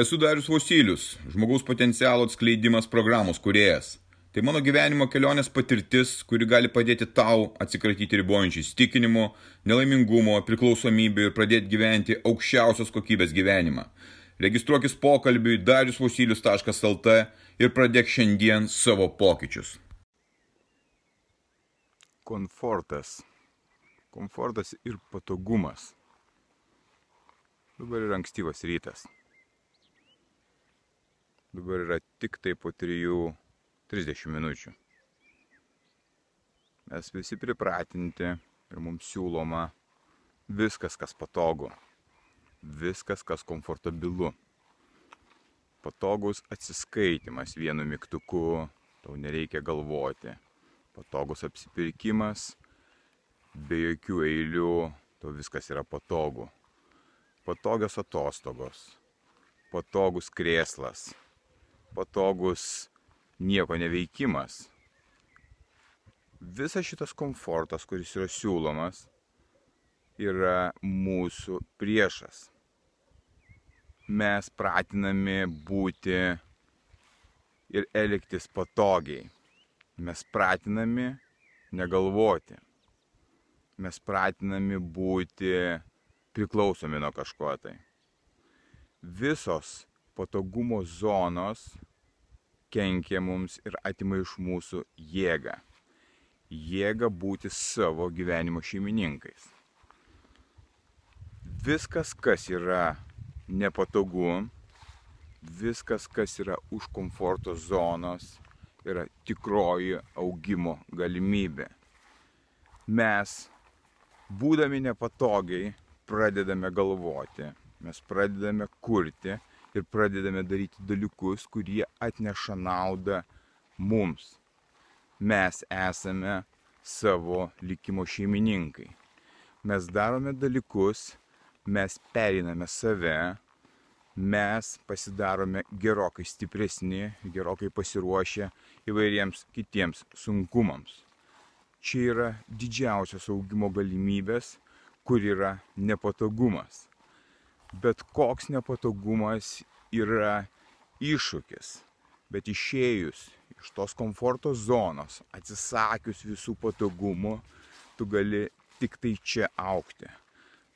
Esu Darius Vosylius, žmogaus potencialo atskleidimas programos kuriejas. Tai mano gyvenimo kelionės patirtis, kuri gali padėti tau atsikratyti ribojančių įstikinimų, nelaimingumo, priklausomybių ir pradėti gyventi aukščiausios kokybės gyvenimą. Registruokis pokalbiui dariusvosylius.lt ir pradėk šiandien savo pokyčius. Komfortas. Komfortas ir patogumas. Dabar yra ankstyvas rytas. Dabar yra tik tai po 3.30 minučių. Mes visi pripratinti ir mums siūloma viskas, kas patogu. Viskas, kas komfortabilu. Patogus atsiskaitimas vienu mygtuku, tau nereikia galvoti. Patogus apsipirkimas, be jokių eilių, tau viskas yra patogu. Patogios atostogos, patogus krėslas, patogus nieko neveikimas. Visas šitas komfortas, kuris yra siūlomas, yra mūsų priešas. Mes pratinami būti ir elgtis patogiai. Mes pratinami negalvoti. Mes pratinami būti priklausomi nuo kažko tai. Visos patogumo zonos kenkia mums ir atima iš mūsų jėgą. Jėgą būti savo gyvenimo šeimininkais. Viskas, kas yra nepatogu, viskas, kas yra už komforto zonos, yra tikroji augimo galimybė. Mes, būdami nepatogiai, pradedame galvoti, mes pradedame kurti ir pradedame daryti dalykus, kurie atneša naudą mums. Mes esame savo likimo šeimininkai. Mes darome dalykus, mes periname save, mes pasidarome gerokai stipresni, gerokai pasiruošę įvairiems kitiems sunkumams. Čia yra didžiausios augimo galimybės, kur yra nepatogumas bet koks nepatogumas yra iššūkis. Bet išėjus iš tos komforto zonos, atsisakius visų patogumų, tu gali tik tai čia aukti.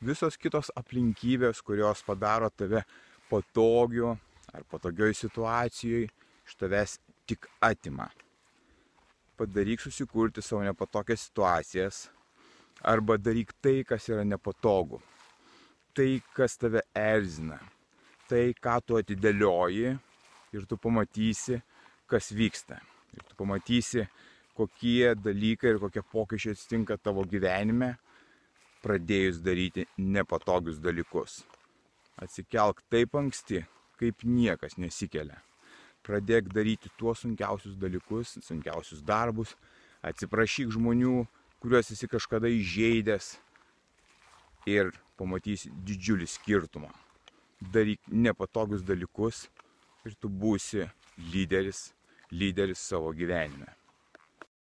Visos kitos aplinkybės, kurios padaro tave patogiu ar patogioj situacijoje, iš tavęs tik atima. Padaryk susikurti savo nepatogias situacijas arba daryk tai, kas yra nepatogu tai, kas tave erzina, tai, ką tu atidėlioji ir tu pamatysi, kas vyksta. Ir tu pamatysi, kokie dalykai ir kokie pokyčiai atsitinka tavo gyvenime, pradėjus daryti nepatogius dalykus. Atsikelk taip anksti, kaip niekas nesikelia. Pradėk daryti tuos sunkiausius dalykus, sunkiausius darbus, atsiprašyk žmonių, kuriuos esi kažkada įžeidęs ir pamatysi didžiulį skirtumą. Daryk nepatogius dalykus ir tu būsi lyderis, lyderis savo gyvenime.